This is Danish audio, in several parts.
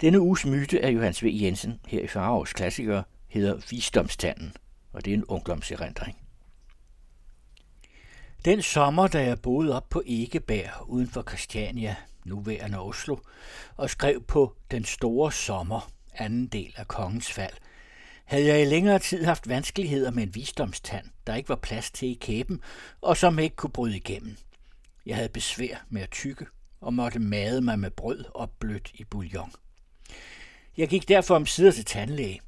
Denne uges myte af Johannes V. Jensen her i Farovs Klassikere hedder Visdomstanden, og det er en ungdomserindring. Den sommer, da jeg boede op på Egebær uden for Christiania, nuværende Oslo, og skrev på Den store sommer, anden del af kongens fald, havde jeg i længere tid haft vanskeligheder med en visdomstand, der ikke var plads til i kæben, og som ikke kunne bryde igennem. Jeg havde besvær med at tykke, og måtte made mig med brød og blødt i bouillon. Jeg gik derfor om sider til tandlæge.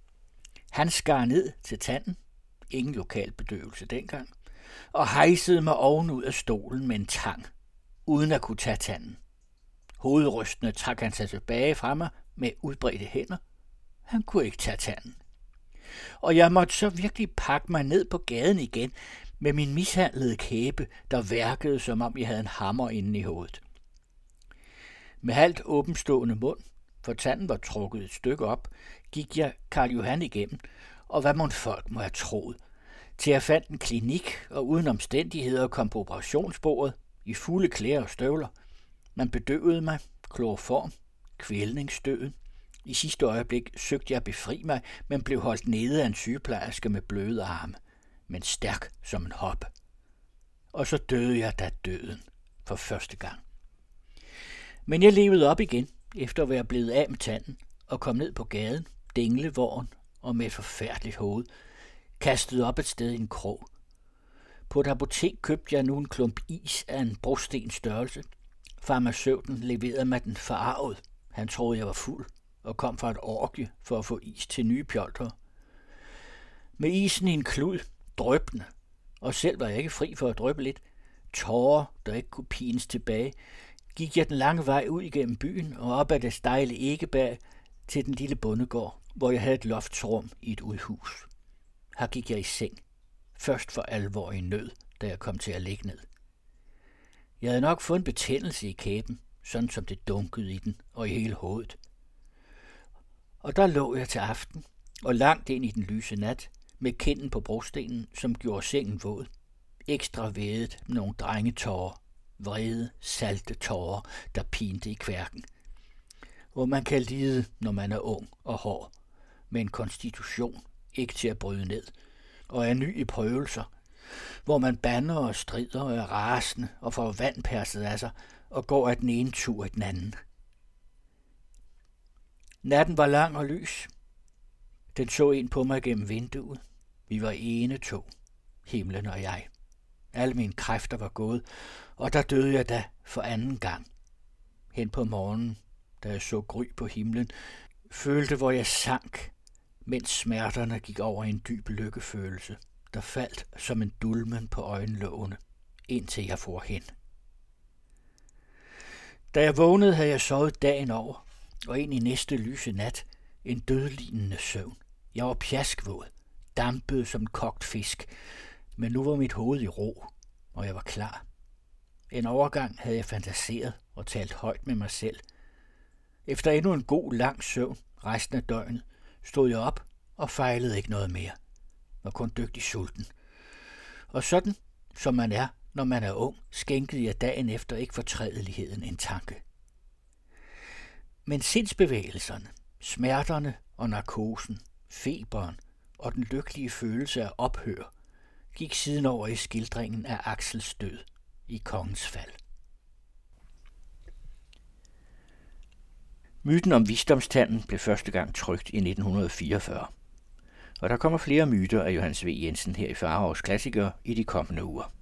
Han skar ned til tanden, ingen lokal bedøvelse dengang, og hejsede mig ovenud af stolen med en tang, uden at kunne tage tanden. Hovedrystende trak han sig tilbage fra mig med udbredte hænder. Han kunne ikke tage tanden. Og jeg måtte så virkelig pakke mig ned på gaden igen med min mishandlede kæbe, der værkede, som om jeg havde en hammer inde i hovedet. Med halvt åbenstående mund for tanden var trukket et stykke op, gik jeg Karl Johan igennem, og hvad mon folk må have troet. Til jeg fandt en klinik, og uden omstændigheder kom på operationsbordet, i fulde klæder og støvler. Man bedøvede mig, kloroform, kvælningsstøden. I sidste øjeblik søgte jeg at befri mig, men blev holdt nede af en sygeplejerske med bløde arme, men stærk som en hop. Og så døde jeg da døden for første gang. Men jeg levede op igen, efter at være blevet af med tanden, og kom ned på gaden, dinglevogn og med et forfærdeligt hoved, kastet op et sted i en krog. På et apotek købte jeg nu en klump is af en brosten størrelse. Farmaceuten leverede mig den forarvet. Han troede, jeg var fuld og kom fra et orke for at få is til nye pjolter. Med isen i en klud, drøbende, og selv var jeg ikke fri for at drøbe lidt, tårer, der ikke kunne pines tilbage, gik jeg den lange vej ud igennem byen og op ad det stejle Egebag til den lille bondegård, hvor jeg havde et loftsrum i et udhus. Her gik jeg i seng, først for alvor i nød, da jeg kom til at ligge ned. Jeg havde nok fået en betændelse i kæben, sådan som det dunkede i den og i hele hovedet. Og der lå jeg til aften, og langt ind i den lyse nat, med kinden på brostenen, som gjorde sengen våd. Ekstra vædet med nogle drengetårer vrede, salte tårer, der pinte i kværken. Hvor man kan lide, når man er ung og hård, med en konstitution ikke til at bryde ned, og er ny i prøvelser, hvor man banner og strider og er rasende og får vand perset af sig og går af den ene tur i den anden. Natten var lang og lys. Den så ind på mig gennem vinduet. Vi var ene to, himlen og jeg. Alle mine kræfter var gået, og der døde jeg da for anden gang. Hen på morgenen, da jeg så gry på himlen, følte, hvor jeg sank, mens smerterne gik over i en dyb lykkefølelse, der faldt som en dulmen på øjenlågene, indtil jeg for hen. Da jeg vågnede, havde jeg sovet dagen over, og ind i næste lyse nat en dødlignende søvn. Jeg var pjaskvåd, dampede som kogt fisk, men nu var mit hoved i ro, og jeg var klar. En overgang havde jeg fantaseret og talt højt med mig selv. Efter endnu en god lang søvn resten af døgnet, stod jeg op og fejlede ikke noget mere. Var kun dygtig sulten. Og sådan, som man er, når man er ung, skænkede jeg dagen efter ikke fortrædeligheden en tanke. Men sindsbevægelserne, smerterne og narkosen, feberen og den lykkelige følelse af ophør gik siden over i skildringen af Axels død i kongens fald. Myten om visdomstanden blev første gang trygt i 1944. Og der kommer flere myter af Johannes V. Jensen her i Farhavs Klassiker i de kommende uger.